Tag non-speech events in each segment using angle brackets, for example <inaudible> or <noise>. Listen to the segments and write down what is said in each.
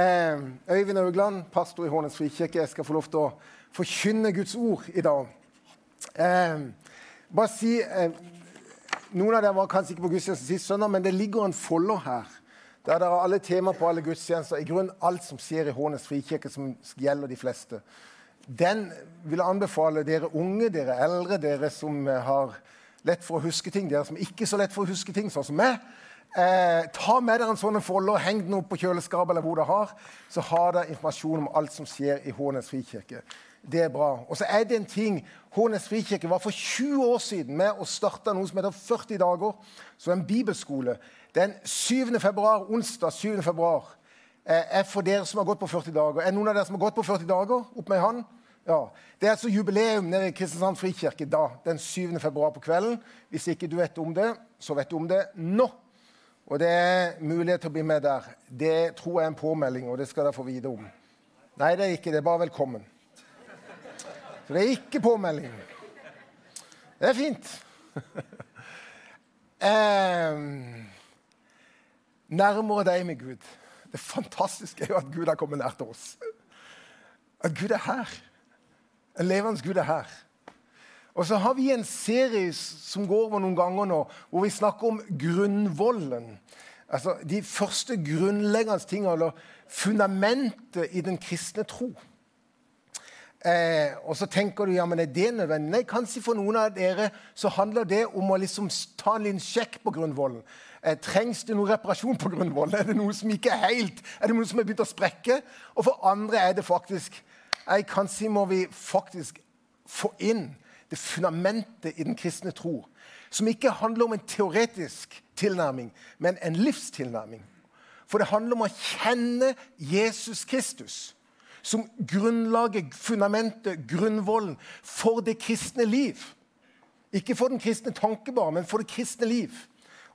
Eh, Øyvind Augland, pastor i Hånes frikirke. Jeg skal få lov til å forkynne Guds ord i dag. Eh, bare si eh, Noen av dere var kanskje ikke på gudstjenesten sist søndag, men det ligger en folder her. Der det er alle temaer på alle gudstjenester. I grunnen alt som skjer i Hånes frikirke, som gjelder de fleste. Den vil jeg anbefale dere unge, dere eldre, dere som har lett for å huske ting, dere som ikke er så lett for å huske ting, sånn som meg. Eh, ta med dere en sånn folder, heng den opp på kjøleskapet eller hvor dere har. Så har dere informasjon om alt som skjer i Hånes frikirke. Det er bra. Og så er det en ting Hånes frikirke var for 20 år siden med å starte noe som heter 40 dager. Så en bibelskole. Den 7. februar, onsdag 7. februar eh, er for dere som har gått på 40 dager. Er noen av dere som har gått på 40 dager? Opp med hånd. Ja. Det er altså jubileum nede i Kristiansand frikirke da, den 7. februar på kvelden. Hvis ikke du vet om det, så vet du om det nå. Og det er mulighet til å bli med der. Det tror jeg er en påmelding, og det skal dere få vite om. Nei, det er ikke det. er Bare velkommen. Så det er ikke påmelding. Det er fint. <laughs> eh, nærmere deg med Gud. Det fantastiske er jo at Gud har kommet nær til oss. At Gud er her. En levende Gud er her. Og så har vi en serie som går over noen ganger nå, hvor vi snakker om grunnvollen. Altså de første grunnleggende tingene, eller fundamentet i den kristne tro. Eh, og så tenker du ja, men er det nødvendig? Nei, kanskje for noen av dere så handler det om å liksom ta en liten sjekk på grunnvollen. Eh, trengs det noe reparasjon på grunnvollen? Er det noe som ikke er helt? Er det noe som er begynt å sprekke? Og for andre er det faktisk nei, Kanskje må vi faktisk få inn det fundamentet i den kristne tro. Som ikke handler om en teoretisk tilnærming, men en livstilnærming. For det handler om å kjenne Jesus Kristus som grunnlaget, fundamentet, grunnvollen for det kristne liv. Ikke for den kristne tanke bare, men for det kristne liv.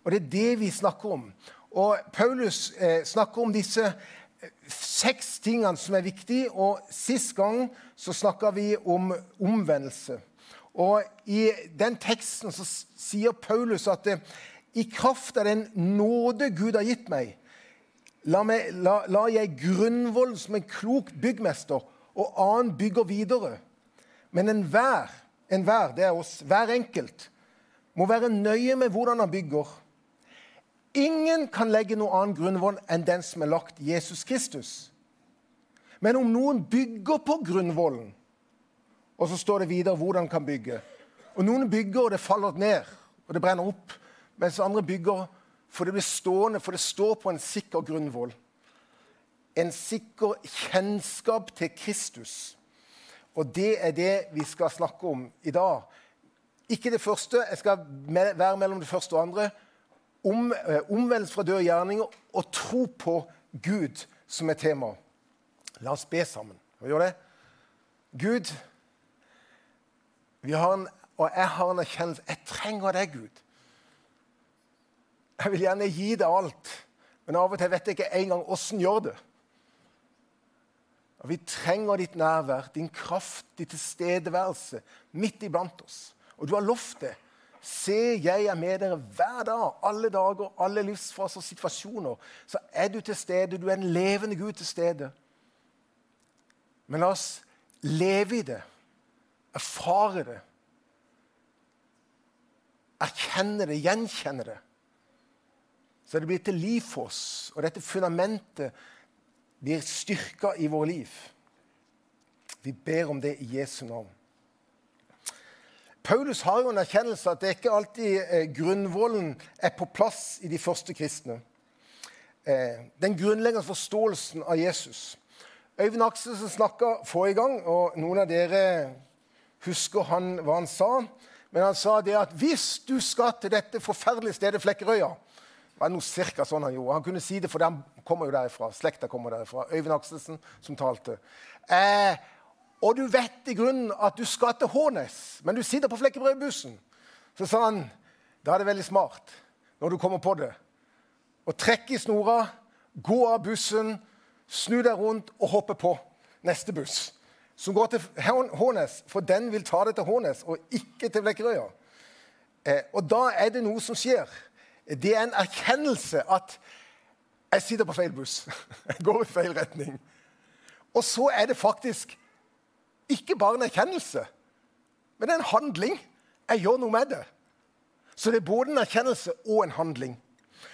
Og Det er det vi snakker om. Og Paulus eh, snakker om disse eh, seks tingene som er viktige. Og Sist gang så snakka vi om omvendelse. Og I den teksten så sier Paulus at i kraft av den nåde Gud har gitt meg, la, meg, la, la jeg grunnvollen som en klok byggmester, og annen bygger videre. Men enhver, enhver, det er oss, hver enkelt, må være nøye med hvordan han bygger. Ingen kan legge noe annen grunnvoll enn den som er lagt Jesus Kristus. Men om noen bygger på grunnvollen, og så står det videre hvordan man kan bygge. Og Noen bygger, og det faller ned, og det brenner opp. Mens andre bygger for det blir stående, for det står på en sikker grunnvoll. En sikker kjennskap til Kristus. Og det er det vi skal snakke om i dag. Ikke det første, jeg skal være mellom det første og andre. Om, eh, omvendelse fra døde gjerninger og tro på Gud som er tema. La oss be sammen. Vi gjør det? Gud, en, og jeg har en erkjennelse. Jeg trenger deg, Gud. Jeg vil gjerne gi deg alt, men av og til vet jeg ikke engang åssen gjør det. Og Vi trenger ditt nærvær, din kraft, din tilstedeværelse midt iblant oss. Og du har lovt det. Se, jeg er med dere hver dag, alle dager, alle livsfaser og situasjoner. Så er du til stede. Du er en levende Gud til stede. Men la oss leve i det erfare det, erkjenne det, gjenkjenne det. Så det blir til liv for oss, og dette fundamentet blir styrka i våre liv. Vi ber om det i Jesu navn. Paulus har jo en erkjennelse at det ikke alltid eh, grunnvollen er på plass i de første kristne. Eh, den grunnleggende forståelsen av Jesus. Øyvind Akselsen snakka forrige gang, og noen av dere husker han hva han sa. Men han sa det at hvis du skal til dette forferdelige stedet Flekkerøya det var noe cirka sånn Han gjorde. Han kunne si det, for han kommer jo derifra. Slekta kommer derifra. Øyvind Akselsen som talte. Eh, og du vet i grunnen at du skal til Hånes, men du sitter på Flekkerøy-bussen. Så sa han da er det veldig smart når du kommer på det, å trekke i snora, gå av bussen, snu deg rundt og hoppe på neste buss som går til Hånes, for den vil ta det til Hånes og ikke til Blekkerøya. Eh, og da er det noe som skjer. Det er en erkjennelse at Jeg sitter på feil buss. <laughs> Jeg går i feil retning. Og så er det faktisk ikke bare en erkjennelse, men en handling. Jeg gjør noe med det. Så det er både en erkjennelse og en handling.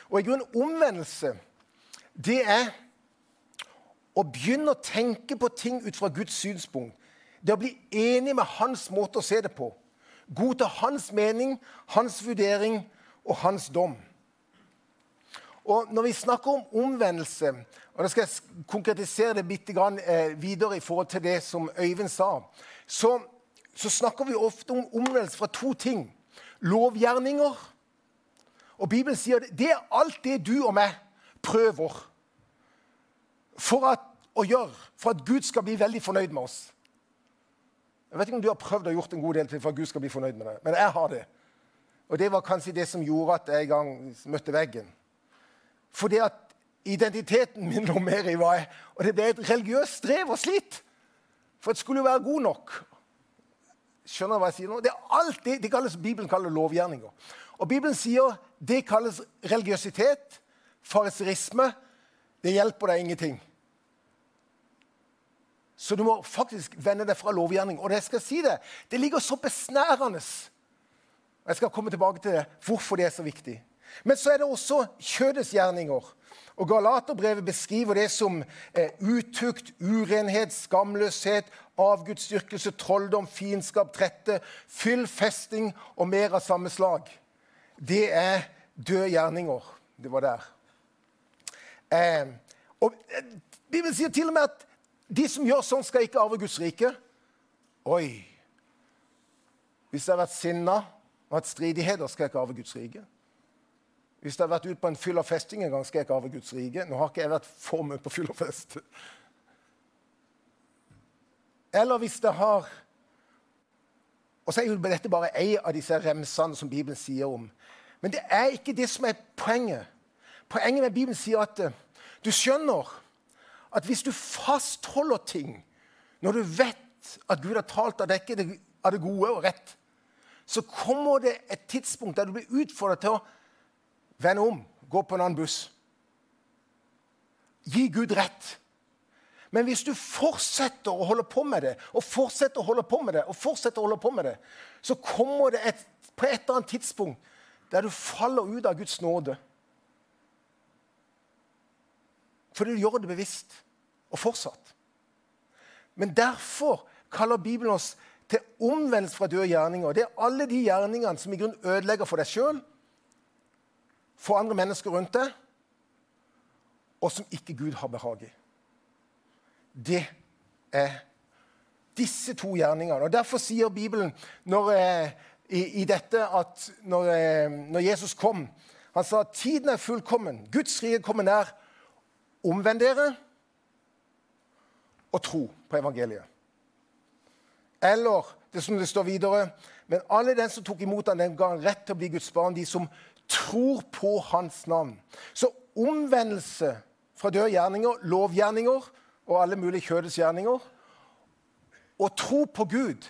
Og i grunnen omvendelse, det er å begynne å tenke på ting ut fra Guds synspunkt. Det å bli enig med hans måte å se det på. Godta hans mening, hans vurdering og hans dom. Og Når vi snakker om omvendelse, og da skal jeg konkretisere det bitte grann, eh, videre i forhold til det som Øyvind sa, så, så snakker vi ofte om omvendelse fra to ting. Lovgjerninger. Og Bibelen sier at det er alt det du og meg prøver for at, å gjøre for at Gud skal bli veldig fornøyd med oss. Jeg vet ikke om du har prøvd å gjort en god del til for at Gud skal bli fornøyd med deg, men jeg har det. Og det var kanskje det som gjorde at jeg en gang møtte veggen. Fordi at identiteten min lå mer i hva jeg Og det ble et religiøst strev og slit. For det skulle jo være god nok. Skjønner du hva jeg sier nå? Det er alt det, det kalles, Bibelen kaller lovgjerninger. Og Bibelen sier det kalles religiøsitet, fariserisme. Det hjelper deg ingenting. Så du må faktisk vende deg fra lovgjerning. Og det skal si det, det ligger så besnærende. Jeg skal komme tilbake til det, hvorfor det er så viktig. Men så er det også kjødets gjerninger. Og Galaterbrevet beskriver det som eh, utukt, urenhet, skamløshet, avgudsdyrkelse, trolldom, fiendskap, trette, fyll, festing og mer av samme slag. Det er døde gjerninger. Det var der. Eh, og eh, Bibelen sier til og med at de som gjør sånn, skal ikke arve Guds rike. Oi! Hvis jeg har vært sinna og hatt stridigheter, skal jeg ikke arve Guds rike. Hvis jeg har vært ute på en fyll og festing en gang, skal jeg ikke arve Guds rike. Nå har ikke jeg vært for mye på fyll og fest. Eller hvis det har Og så er jo dette bare ei av disse remsene som Bibelen sier om. Men det er ikke det som er poenget. Poenget med Bibelen sier at eh, du skjønner at hvis du fastholder ting når du vet at Gud har talt av deg av det gode og rett, så kommer det et tidspunkt der du blir utfordret til å vende om, gå på en annen buss. Gi Gud rett. Men hvis du fortsetter å holde på med det, og fortsetter å holde på med det, og fortsetter å holde på med det, så kommer det et, på et eller annet tidspunkt der du faller ut av Guds nåde. Fordi du gjør det bevisst og fortsatt. Men derfor kaller Bibelen oss til omvendelse fra døde gjerninger. Det er alle de gjerningene som i grunn ødelegger for deg sjøl, for andre mennesker rundt deg, og som ikke Gud har behag i. Det er disse to gjerningene. Og Derfor sier Bibelen når, eh, i, i, dette at når, eh, når, Jesus kom Han sa at tiden er fullkommen. Guds rike kommer nær. Omvend dere og tro på evangeliet. Eller det som det står videre Men alle den som tok imot ham, den ga han rett til å bli Guds barn, de som tror på hans navn. Så omvendelse fra døde gjerninger, lovgjerninger og alle mulige kjødets gjerninger. Å tro på Gud,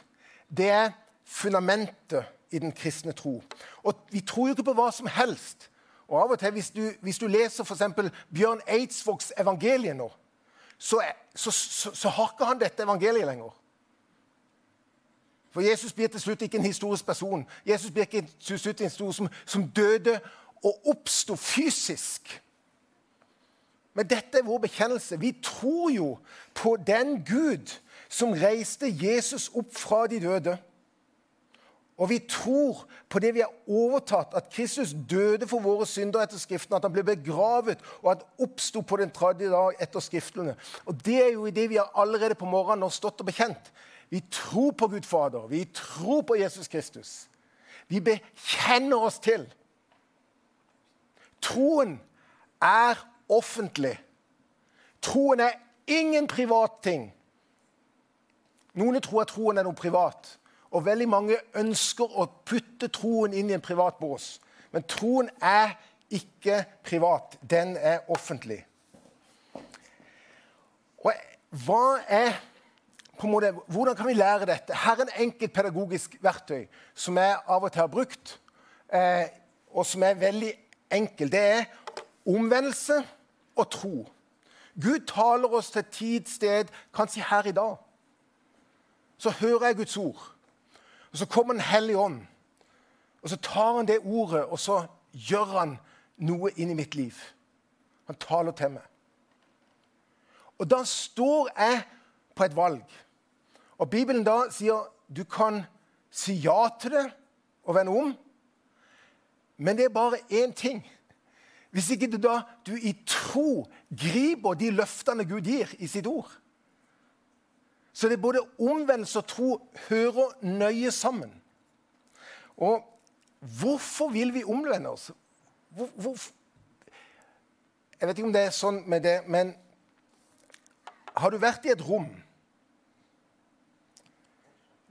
det er fundamentet i den kristne tro. Og vi tror jo ikke på hva som helst. Og av og til, Hvis du, hvis du leser f.eks. Bjørn Eidsvågs evangelie nå, så, så, så, så har ikke han dette evangeliet lenger. For Jesus blir til slutt ikke en historisk person. Jesus blir ikke til slutt en historie som, som døde og oppsto fysisk. Men dette er vår bekjennelse. Vi tror jo på den Gud som reiste Jesus opp fra de døde. Og vi tror på det vi har overtatt, at Kristus døde for våre synder etter Skriftene, at han ble begravet, og at oppsto på den tredje dag etter Skriftene. Og Det er jo i det vi har allerede på morgenen har stått og bekjent. Vi tror på Gud Fader. Vi tror på Jesus Kristus. Vi bekjenner oss til. Troen er offentlig. Troen er ingen privat ting. Noen tror at troen er noe privat. Og veldig mange ønsker å putte troen inn i en privat bås. Men troen er ikke privat. Den er offentlig. Og hva er på en måte, Hvordan kan vi lære dette? Her er en enkelt pedagogisk verktøy som jeg av og til har brukt, eh, og som er veldig enkel. Det er omvendelse og tro. Gud taler oss til tid, sted, kanskje her i dag. Så hører jeg Guds ord, og så kommer Den hellige ånd. Og så tar han det ordet, og så gjør han noe inn i mitt liv. Han taler til meg. Og da står jeg på et valg. Og Bibelen da sier du kan si ja til det og vende om, men det er bare én ting. Hvis ikke du da du i tro griper de løftene Gud gir i sitt ord. Så det er både omvendelse og tro hører nøye sammen. Og hvorfor vil vi omvende oss? Hvor, hvor, jeg vet ikke om det er sånn med det, men har du vært i et rom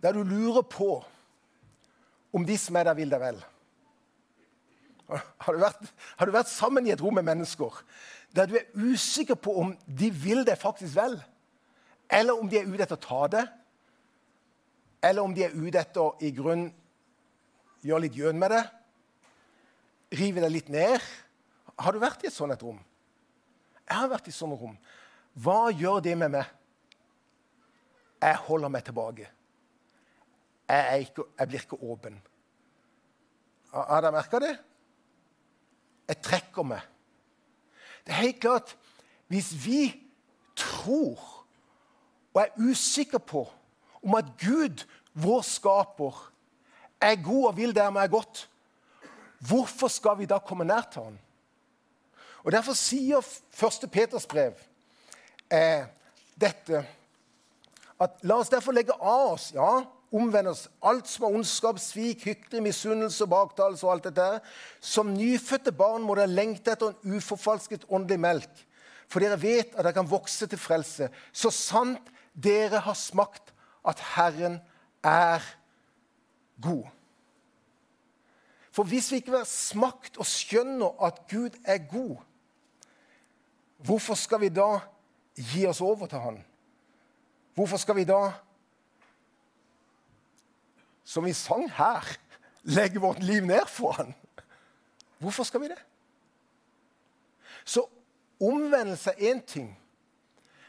der du lurer på om de som er der, vil deg vel? Har du, vært, har du, vært, sammen i et rom med mennesker der du er usikker på om de vil deg faktisk vel? Eller om de er ute etter å ta det? Eller om de er ute etter å i grunn gjøre litt gjøn med det? Rive det litt ned? Har du vært i et sånt et rom? Jeg har vært i et sånt rom. Hva gjør det med meg? Jeg holder meg tilbake. Jeg, ikke, jeg blir ikke åpen. Har dere merka det? Jeg trekker meg. Det er helt klart Hvis vi tror og er usikker på om at Gud, vår skaper, er god og vil der vi er godt, hvorfor skal vi da komme nær til ham? Og Derfor sier 1. Peters brev eh, dette at La oss derfor legge av oss ja, omvende oss alt som er ondskap, svik, hykleri, misunnelse baktalelse og alt dette. Som nyfødte barn må dere lengte etter en uforfalsket åndelig melk. For dere vet at dere kan vokse til frelse, så sant dere har smakt at Herren er god. For hvis vi ikke har smakt og skjønner at Gud er god, hvorfor skal vi da gi oss over til Han? Hvorfor skal vi da, som vi sang her, legge vårt liv ned for Han? Hvorfor skal vi det? Så omvendelse er én ting,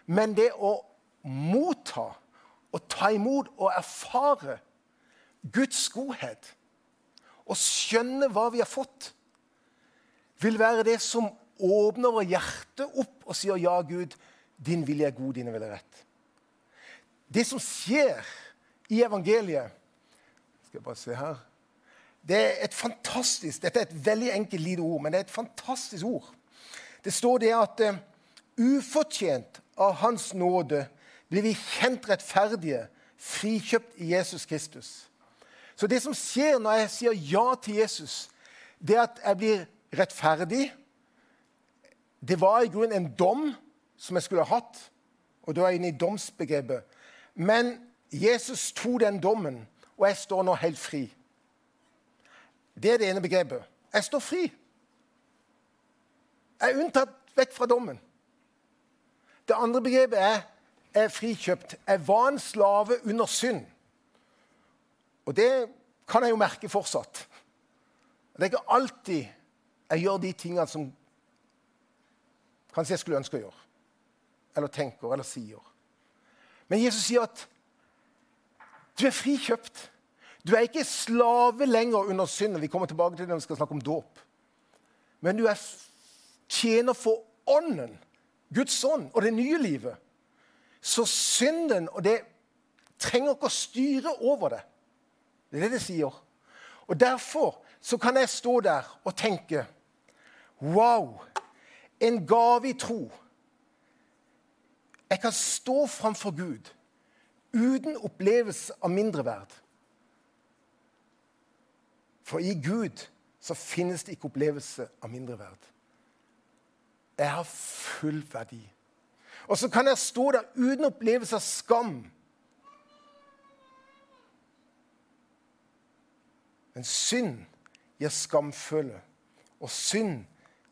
men det å motta og ta imot og erfare Guds godhet og skjønne hva vi har fått, vil være det som åpner vårt hjerte opp og sier ja, Gud, din vilje er god, din vilje er rett. Det som skjer i evangeliet Skal jeg bare se her Det er et fantastisk Dette er et veldig enkelt lite ord, men det er et fantastisk ord. Det står det at uh, ufortjent av Hans nåde blir vi kjent rettferdige, frikjøpt i Jesus Kristus. Så det som skjer når jeg sier ja til Jesus, det er at jeg blir rettferdig. Det var i grunnen en dom som jeg skulle ha hatt, og da er jeg inne i domsbegrepet. Men Jesus tok den dommen, og jeg står nå helt fri. Det er det ene begrepet. Jeg står fri. Jeg er unntatt vekk fra dommen. Det andre begrepet er er frikjøpt. Jeg var en slave under synd. Og det kan jeg jo merke fortsatt. Det er ikke alltid jeg gjør de tingene som kanskje jeg skulle ønske å gjøre. Eller tenker eller sier. Men Jesus sier at du er frikjøpt. Du er ikke slave lenger under synden. Vi kommer tilbake til det når vi skal snakke om dåp. Men du er tjener for ånden, Guds ånd og det nye livet. Så synden og det trenger ikke å styre over det. Det er det det sier. Og Derfor så kan jeg stå der og tenke Wow! En gave i tro. Jeg kan stå framfor Gud uten opplevelse av mindreverd. For i Gud så finnes det ikke opplevelse av mindreverd. Jeg har full verdi. Og så kan jeg stå der uten opplevelse av skam Men synd gir skamfølelse, og synd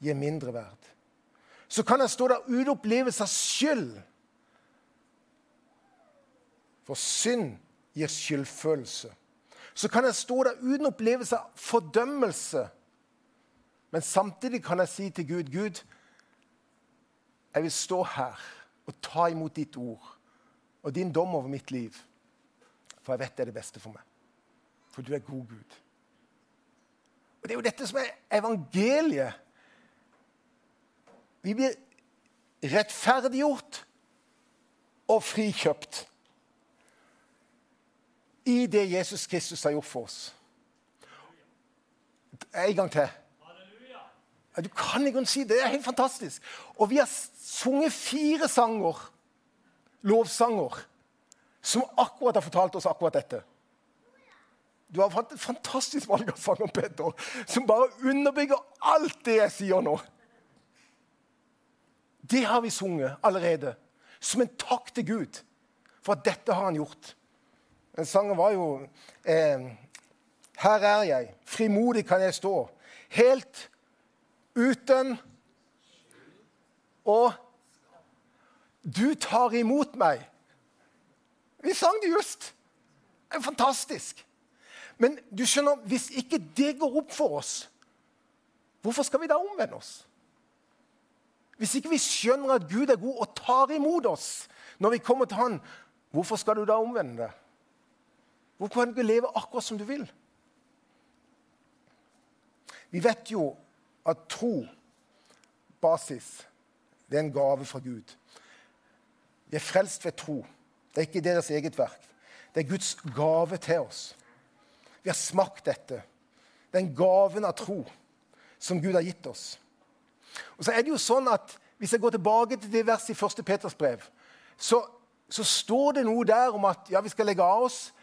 gir mindreverd. Så kan jeg stå der uten opplevelse av skyld. For synd gir skyldfølelse. Så kan jeg stå der uten opplevelse av fordømmelse. Men samtidig kan jeg si til Gud Gud, jeg vil stå her og ta imot ditt ord og din dom over mitt liv. For jeg vet det er det beste for meg. For du er god Gud. Og Det er jo dette som er evangeliet. Vi blir rettferdiggjort og frikjøpt i det Jesus Kristus har gjort for oss. En gang til. Ja, du kan ikke si det. Det er helt fantastisk. Og vi har sunget fire sanger, lovsanger, som akkurat har fortalt oss akkurat dette. Du har fått et fantastisk valg av sanger, Peter, som bare underbygger alt det jeg sier nå. Det har vi sunget allerede, som en takk til Gud for at dette har han gjort. Den sangen var jo eh, Her er jeg, frimodig kan jeg stå, helt uten Og du tar imot meg. Vi sang det just. Det er fantastisk. Men du skjønner, hvis ikke det går opp for oss, hvorfor skal vi da omvende oss? Hvis ikke vi skjønner at Gud er god og tar imot oss når vi kommer til Han, hvorfor skal du da omvende deg? Hvorfor kan du ikke leve akkurat som du vil? Vi vet jo at tro, basis, det er en gave fra Gud. Vi er frelst ved tro. Det er ikke deres eget verk. Det er Guds gave til oss. Vi har smakt dette. Den gaven av tro som Gud har gitt oss. Og så er det jo sånn at Hvis jeg går tilbake til det verset i 1. Peters brev, så, så, står det noe der om at ja, vi skal legge av oss,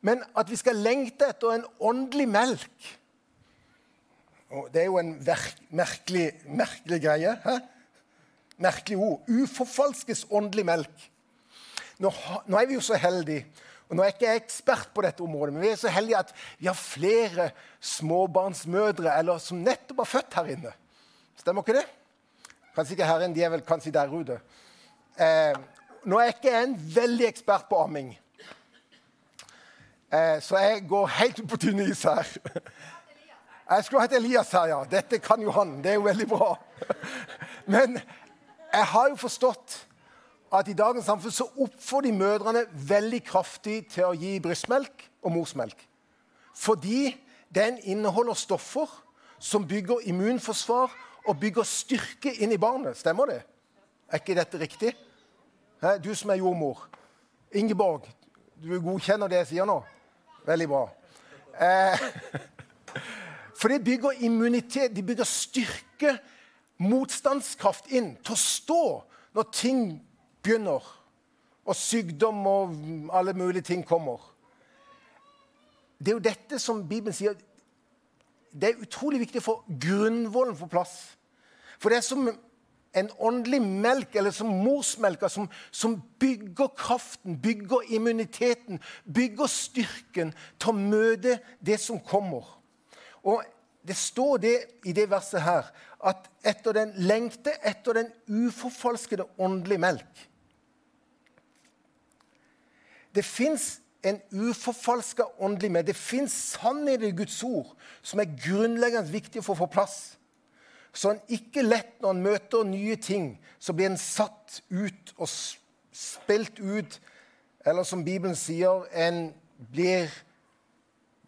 men at vi skal lengte etter en åndelig melk. Og det er jo en merkelig, merkelig greie. Hæ? Merkelig ord. Uforfalskes åndelig melk. Nå, nå er vi jo så heldige og Nå er jeg ikke ekspert på dette området, men vi er så heldige at vi har flere småbarnsmødre eller som nettopp har født her inne. Stemmer ikke det? Kanskje ikke her inne, de er vel kanskje der ute. Eh, nå er jeg ikke en veldig ekspert på amming, eh, så jeg går helt på tynn is her. Jeg skulle hett Elias her, ja. Dette kan jo han. Det er jo veldig bra. Men jeg har jo forstått at i dagens samfunn så oppfordrer de mødrene veldig kraftig til å gi brystmelk og morsmelk. Fordi den inneholder stoffer som bygger immunforsvar og bygger styrke inn i barnet. Stemmer det? Er ikke dette riktig? Hæ? Du som er jordmor. Ingeborg, du godkjenner det jeg sier nå? Veldig bra. Eh, <laughs> for det bygger immunitet, de bygger styrke, motstandskraft inn til å stå når ting begynner, og sykdom og alle mulige ting kommer. Det er jo dette som Bibelen sier Det er utrolig viktig å få grunnvollen på plass. For det er som en åndelig melk, eller som morsmelka, som, som, bygger kraften, bygger immuniteten, bygger styrken til å møte det som kommer. Og det står det i det verset her at etter den lengte etter den uforfalskede åndelige melk det fins en uforfalska åndelig melk. Det fins sannhet i Guds ord som er grunnleggende viktig for å få plass. Så en ikke lett når han møter nye ting, så blir han satt ut og spilt ut. Eller som Bibelen sier, en blir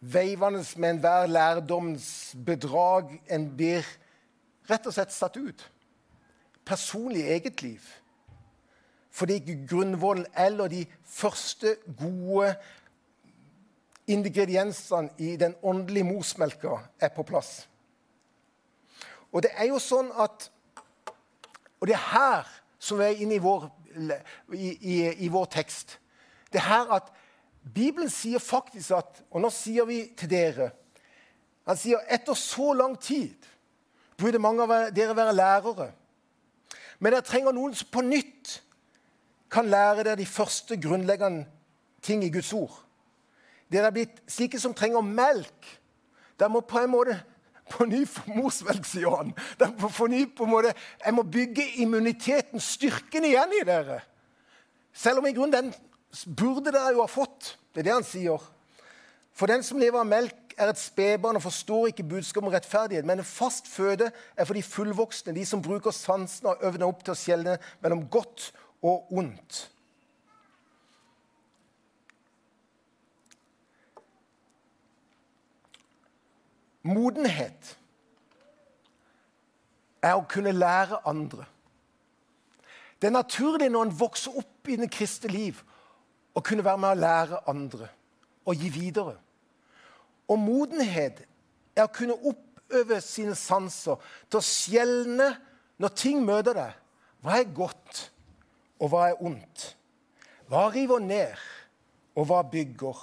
veivende med enhver lærdoms bedrag. En blir rett og slett satt ut. Personlig eget liv. Fordi grunnvollen eller de første gode ingrediensene i den åndelige morsmelka er på plass. Og det er jo sånn at Og det er her som er inne i vår, i, i, i vår tekst. Det er her at Bibelen sier faktisk at Og nå sier vi til dere Han sier etter så lang tid burde mange av dere være lærere. Men dere trenger noen som på nytt kan lære dere de første grunnleggende ting i Guds ord. Dere er blitt slike som trenger melk. Dere må på en måte på ny morsmelk, sier han. Dere på ny på en måte, Jeg må bygge immuniteten, styrken, igjen i dere. Selv om i grunnen den burde dere jo ha fått. Det er det han sier. For den som lever av melk, er et spedbarn og forstår ikke budskap om rettferdighet, men en fast føde er for de fullvoksne, de som bruker sansene og øvner opp til å skjelne mellom godt og ondt. Modenhet er å kunne lære andre. Det er naturlig når en vokser opp i det kristne liv, å kunne være med å lære andre og gi videre. Og modenhet er å kunne oppøve sine sanser til å skjelne når ting møter deg. Hva er godt, og hva er ondt? Hva river ned, og hva bygger?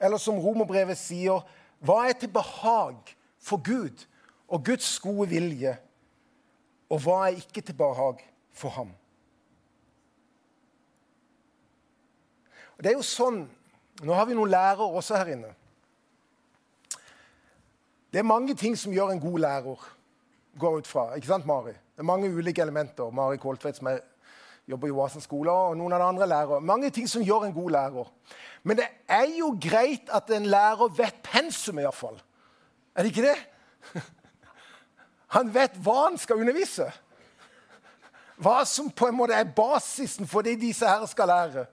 Eller som romerbrevet sier, hva er til behag for Gud og Guds gode vilje? Og hva er ikke til behag for ham? Det er jo sånn, Nå har vi noen lærere også her inne. Det er mange ting som gjør en god lærer, går ut fra. Ikke sant, Mari? Det er mange ulike elementer. Mari Koltvedt, som er, jobber i Oasen skole, og noen av de andre lærere. Mange ting som gjør en god lærer. Men det er jo greit at en lærer vet pensum, iallfall. Er det ikke det? <laughs> Han vet hva han skal undervise. Hva som på en måte er basisen for det disse her skal lære.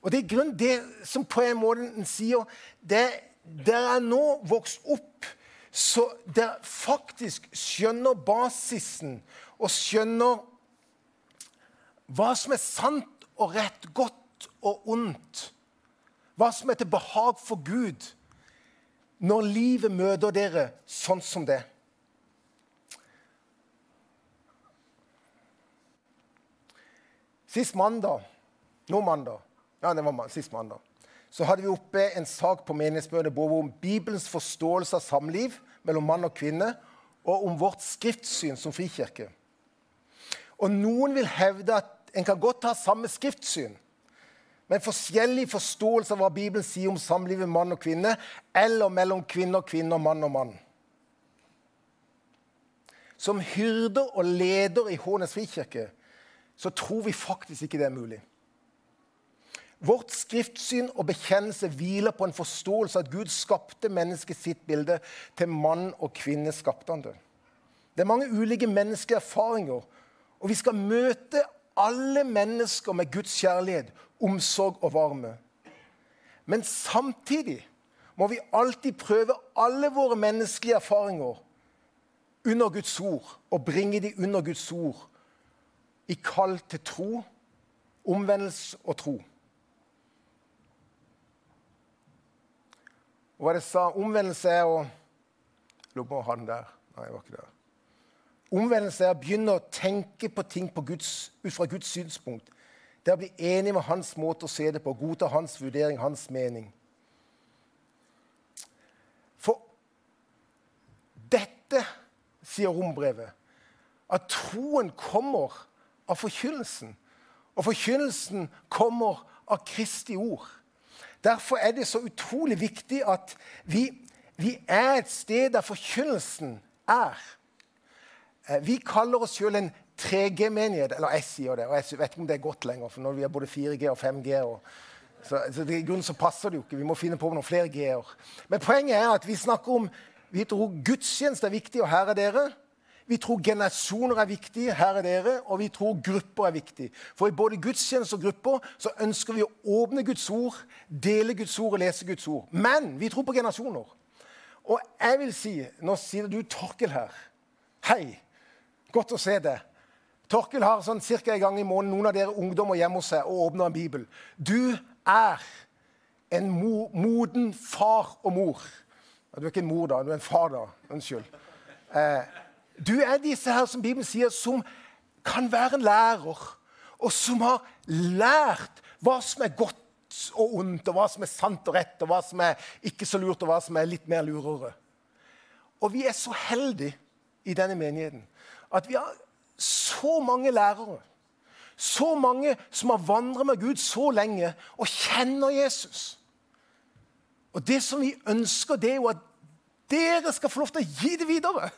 Og det er grunn det som på en måte sier det, Dere er nå vokst opp så dere faktisk skjønner basisen og skjønner hva som er sant og rett, godt og ondt. Hva som er til behag for Gud når livet møter dere sånn som det. Sist mandag Nå mandag. Ja, det var sist mandag. Så hadde vi oppe en sak på menighetsmøtet både om Bibelens forståelse av samliv mellom mann og kvinne, og om vårt skriftsyn som frikirke. Og noen vil hevde at en kan godt ha samme skriftsyn, men forskjellig forståelse av hva Bibelen sier om samlivet mann og kvinne, eller mellom kvinne og kvinne og mann og mann. Som hyrder og leder i Hånes frikirke så tror vi faktisk ikke det er mulig. Vårt skriftsyn og bekjennelse hviler på en forståelse av at Gud skapte mennesket sitt bilde. Til mann og kvinne skapte han det. Det er mange ulike menneskelige erfaringer. Og vi skal møte alle mennesker med Guds kjærlighet, omsorg og varme. Men samtidig må vi alltid prøve alle våre menneskelige erfaringer under Guds ord og bringe de under Guds ord i kall til tro, omvendelse og tro. Og hva det sa Omvendelse er å Lurer på han der. Nei, jeg var ikke der. Omvendelse er å begynne å tenke på ting på Guds, ut fra Guds synspunkt. Det er å bli enig med hans måte å se det på, godta hans vurdering, hans mening. For dette, sier rombrevet, at troen kommer av forkynnelsen. Og forkynnelsen kommer av Kristi ord. Derfor er det så utrolig viktig at vi, vi er et sted der forkynnelsen er. Eh, vi kaller oss sjøl en 3G-menighet. Eller jeg sier det, og jeg vet ikke om det er godt lenger. For når vi både 4G og 5G og, så, så I grunnen så passer det jo ikke. Vi må finne på noen flere G-er. Men poenget er at vi snakker om vi tror gudstjeneste er viktig, og her er dere. Vi tror generasjoner er viktige. Her er dere. Og vi tror grupper er viktige. For i både gudstjeneste og grupper så ønsker vi å åpne Guds ord, dele Guds ord og lese Guds ord. Men vi tror på generasjoner. Og jeg vil si Nå sier du Torkel her. Hei. Godt å se deg. Torkel har sånn ca. en gang i måneden noen av dere ungdommer hjemme hos seg og åpner en bibel. Du er en mo moden far og mor. Du er ikke en mor, da. Du er en far, da. Unnskyld. Eh, du er disse her som Bibelen sier, som kan være en lærer, og som har lært hva som er godt og ondt, og hva som er sant og rett, og hva som er ikke så lurt, og hva som er litt mer lurere. Og vi er så heldige i denne menigheten at vi har så mange lærere. Så mange som har vandret med Gud så lenge og kjenner Jesus. Og det som vi ønsker, det er jo at dere skal få lov til å gi det videre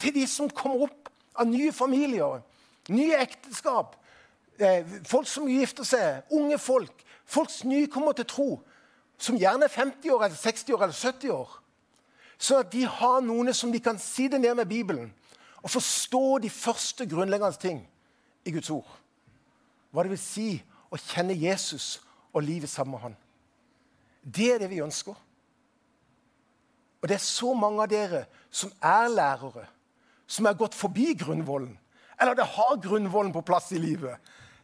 til de som kommer opp av nye familier, nye ekteskap, eh, folk som gifter seg, unge folk, folk som nykommer til tro. som gjerne er 50 år, eller 60 år eller 70 år. Sånn at de har noen som de kan sitte ned med Bibelen og forstå de første grunnleggende ting i Guds ord. Hva det vil si å kjenne Jesus og livet sammen med han. Det er det vi ønsker. Og det er så mange av dere som er lærere, som er gått forbi grunnvollen. Eller det har grunnvollen på plass i livet.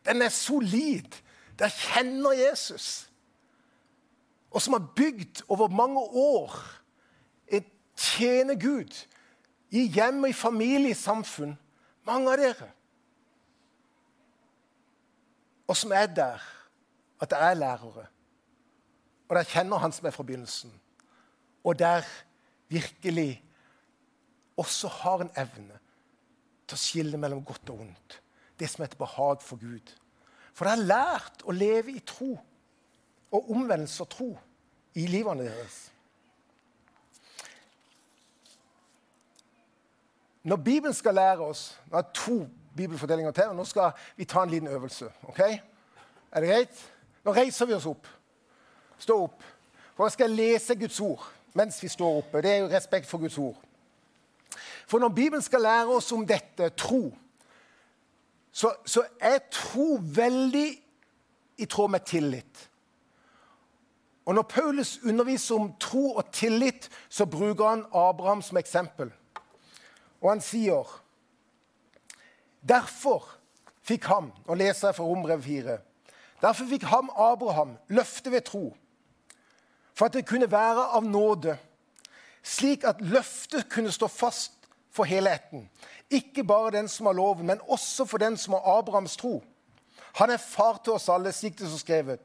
Den er solid. Der kjenner Jesus. Og som har bygd over mange år et tjene Gud i hjem, og i familie, i samfunn. Mange av dere. Og som er der at det er lærere. Og der kjenner han som er fra begynnelsen. Og der virkelig også har en evne til å skille mellom godt og ondt. Det som er et behag for Gud. For de har lært å leve i tro og omvendelse og tro i livene deres. Når Bibelen skal lære oss Nå er to bibelfordelinger til, og nå skal vi ta en liten øvelse. ok? Er det greit? Nå reiser vi oss opp. Stå opp. For jeg skal lese Guds ord mens vi står oppe. Det er jo respekt for Guds ord. For når Bibelen skal lære oss om dette, tro, så, så er tro veldig i tråd med tillit. Og Når Paulus underviser om tro og tillit, så bruker han Abraham som eksempel. Og han sier Derfor fikk ham Nå leser jeg fra Rombrev 4. Derfor fikk ham, Abraham, løftet ved tro, for at det kunne være av nåde, slik at løftet kunne stå fast for helheten. Ikke bare den som har loven, men også for den som har Abrahams tro. Han er far til oss alle, slik det står skrevet.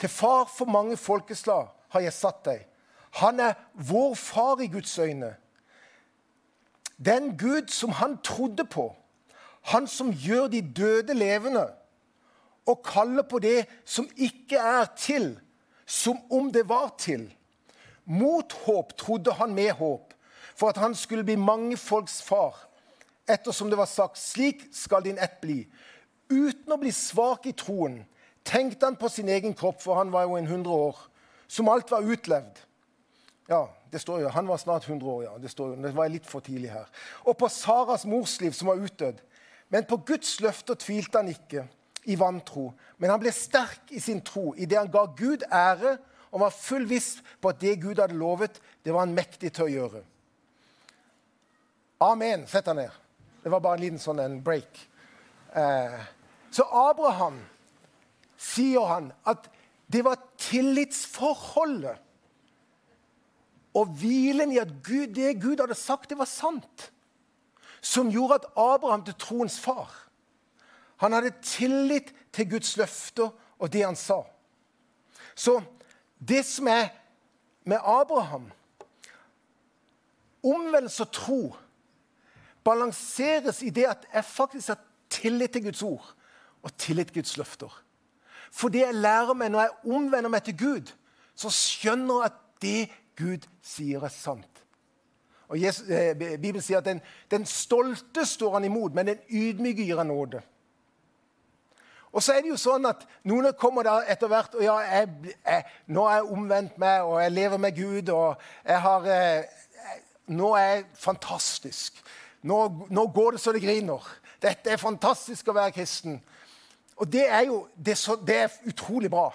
Til far for mange folkeslag har jeg satt deg. Han er vår far i Guds øyne. Den Gud som han trodde på, han som gjør de døde levende, og kaller på det som ikke er til, som om det var til. Mot håp trodde han med håp, for at han skulle bli mange far. Ettersom det var sagt, slik skal din ett bli. Uten å bli svak i troen tenkte han på sin egen kropp, for han var jo en 100 år, som alt var utlevd. Ja, det står jo, Han var snart 100 år, ja. Det, står jo, det var litt for tidlig her. Og på Saras morsliv, som var utdødd. Men på Guds løfter tvilte han ikke i vantro. Men han ble sterk i sin tro idet han ga Gud ære og var full viss på at det Gud hadde lovet, det var han mektig til å gjøre. Amen. Sett deg ned. Det var bare en liten sånn en break. Eh, så Abraham sier han at det var tillitsforholdet og hvilen i at Gud, det Gud hadde sagt, det var sant, som gjorde at Abraham til troens far Han hadde tillit til Guds løfter og det han sa. Så det som er med Abraham Omvendelse og tro balanseres i det at jeg faktisk har tillit til Guds ord og tillit til Guds løfter. For det jeg lærer meg når jeg omvender meg til Gud, så skjønner jeg at det Gud sier, er sant. Og Jesus, eh, Bibelen sier at den, den, stolte står han imot, men den ydmyke gir han nåde. Og så er det jo sånn at Noen kommer der etter hvert og ja, jeg, jeg, nå er jeg omvendt meg, og jeg lever med Gud. og jeg har, eh, Nå er jeg fantastisk. Nå, nå går det så det griner. Dette er fantastisk å være kristen. Og det er jo det er, så, det er utrolig bra.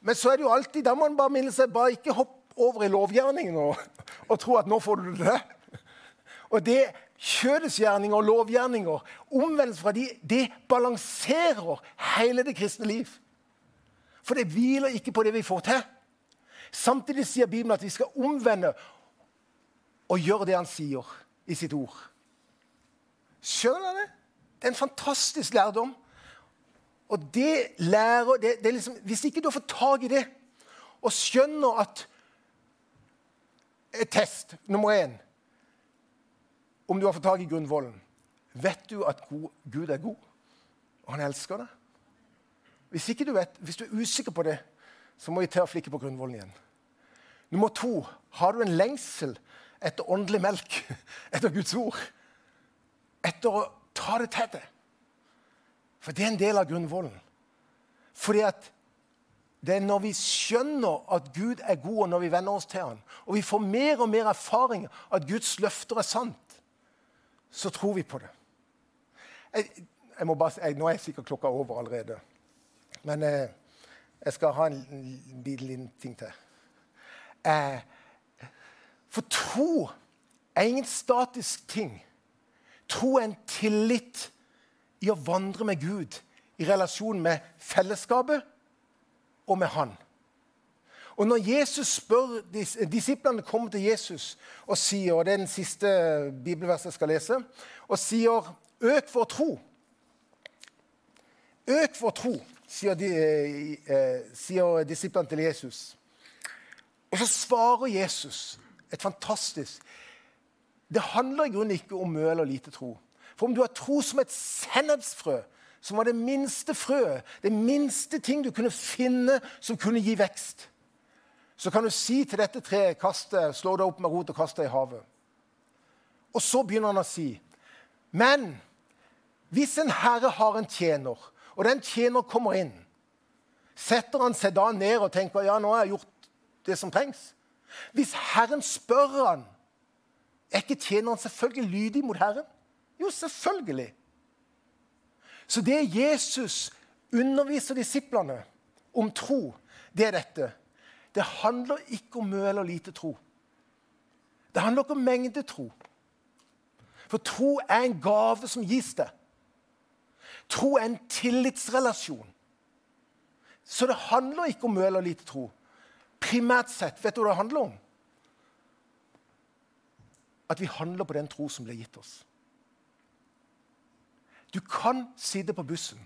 Men så er det jo alltid der man bare minner seg bare ikke hopp over i lovgjerningen og, og tro at nå får du det. Og det Kjødesgjerninger og lovgjerninger, omvendelse fra de, det balanserer hele det kristne liv. For det hviler ikke på det vi får til. Samtidig sier Bibelen at vi skal omvende og gjøre det han sier i sitt ord. Skjønner dere det? Det er en fantastisk lærdom. Og det lærer det, det liksom, Hvis ikke du har fått tak i det og skjønner at Test nummer én om du har fått tak i grunnvollen. Vet du at Gud er god, og han elsker deg? Hvis, ikke du vet, hvis du er usikker på det, så må vi til å flikke på grunnvollen igjen. Nummer to har du en lengsel etter åndelig melk, <laughs> etter Guds ord. Etter å Ta det til deg. For det er en del av grunnvollen. Fordi at det er når vi skjønner at Gud er god, og når vi venner oss til Han, og vi får mer og mer erfaring at Guds løfter er sant, så tror vi på det. Jeg, jeg må bare, jeg, nå er jeg sikkert klokka over allerede. Men eh, jeg skal ha en, en liten ting til. Eh, for tro er ingen statisk ting. Tro er en tillit i å vandre med Gud i relasjon med fellesskapet og med Han. Og når Jesus spør, Disiplene kommer til Jesus og sier og det er den siste bibelverset jeg skal lese, og sier 'Øk vår tro'. Øk vår tro, sier, de, eh, sier disiplene til Jesus. Og så svarer Jesus et fantastisk Det handler i grunnen ikke om mye eller lite tro. For om du har tro som et sennepsfrø, som var det minste frøet, det minste ting du kunne finne som kunne gi vekst, så kan du si til dette treet kast slå det opp med rot og kast det i havet. Og så begynner han å si, men hvis en herre har en tjener, og den tjener kommer inn, setter han seg da ned og tenker ja, nå har jeg gjort det som trengs. Hvis Herren spør han, er ikke tjeneren selvfølgelig lydig mot Herren? Jo, selvfølgelig. Så det Jesus underviser disiplene om tro, det er dette. Det handler ikke om mye eller lite tro. Det handler ikke om mengde tro. For tro er en gave som gis deg. Tro er en tillitsrelasjon. Så det handler ikke om mye eller lite tro. Primært sett, vet du hva det handler om? At vi handler på den tro som ble gitt oss. Du kan sitte på bussen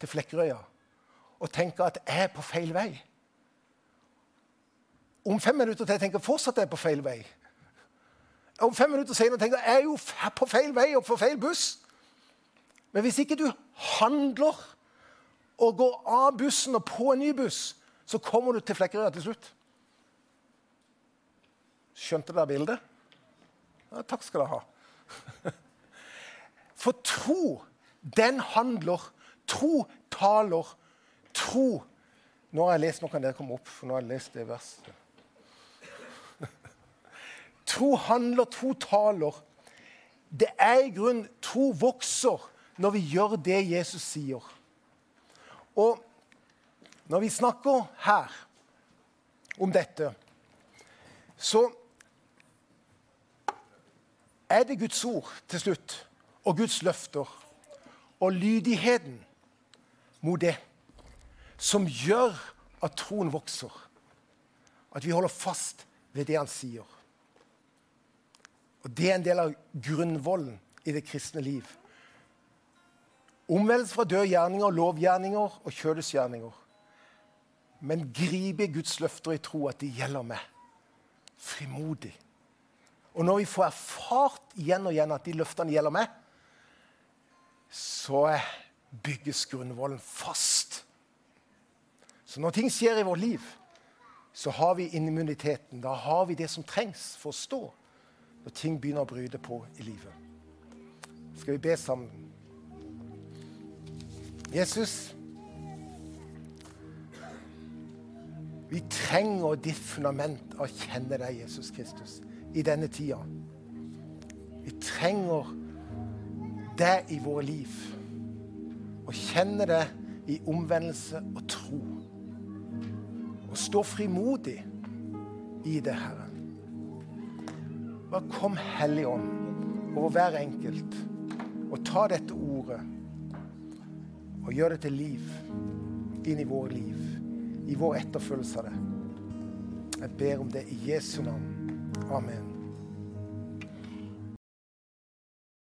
til Flekkerøya og tenke at jeg er på feil vei. Om fem minutter til jeg tenker fortsatt jeg er på feil vei. Om fem minutter senere tenker jeg er på feil vei og på feil buss. Men hvis ikke du handler og går av bussen og på en ny buss, så kommer du til Flekkerøya til slutt. Skjønte dere bildet? Ja, takk skal dere ha. <laughs> For tro, den handler. Tro taler. Tro Nå har jeg lest, nå kan dere komme opp, for nå har jeg lest det verset. <laughs> Tro handler, tro taler. Det er i grunnen Tro vokser når vi gjør det Jesus sier. Og når vi snakker her om dette, så er det Guds ord til slutt, og Guds løfter, og lydigheten mot det, som gjør at troen vokser. At vi holder fast ved det han sier. Og Det er en del av grunnvollen i det kristne liv. Omvendelse fra døde gjerninger, lovgjerninger og kjødets gjerninger men griper Guds løfter i tro at de gjelder meg. Frimodig. Og når vi får erfart igjen og igjen at de løftene gjelder meg, så bygges grunnvollen fast. Så når ting skjer i vårt liv, så har vi immuniteten. Da har vi det som trengs for å stå når ting begynner å bryte på i livet. Skal vi be sammen? Jesus, Vi trenger ditt fundament av å kjenne deg, Jesus Kristus, i denne tida. Vi trenger deg i våre liv. Å kjenne det i omvendelse og tro. Og stå frimodig i det, Herre. Bare kom Hellig Ånd over hver enkelt og ta dette ordet og gjør det til liv inn i våre liv i vår etterfølgelse av det. Jeg ber om det i Jesu navn. Amen.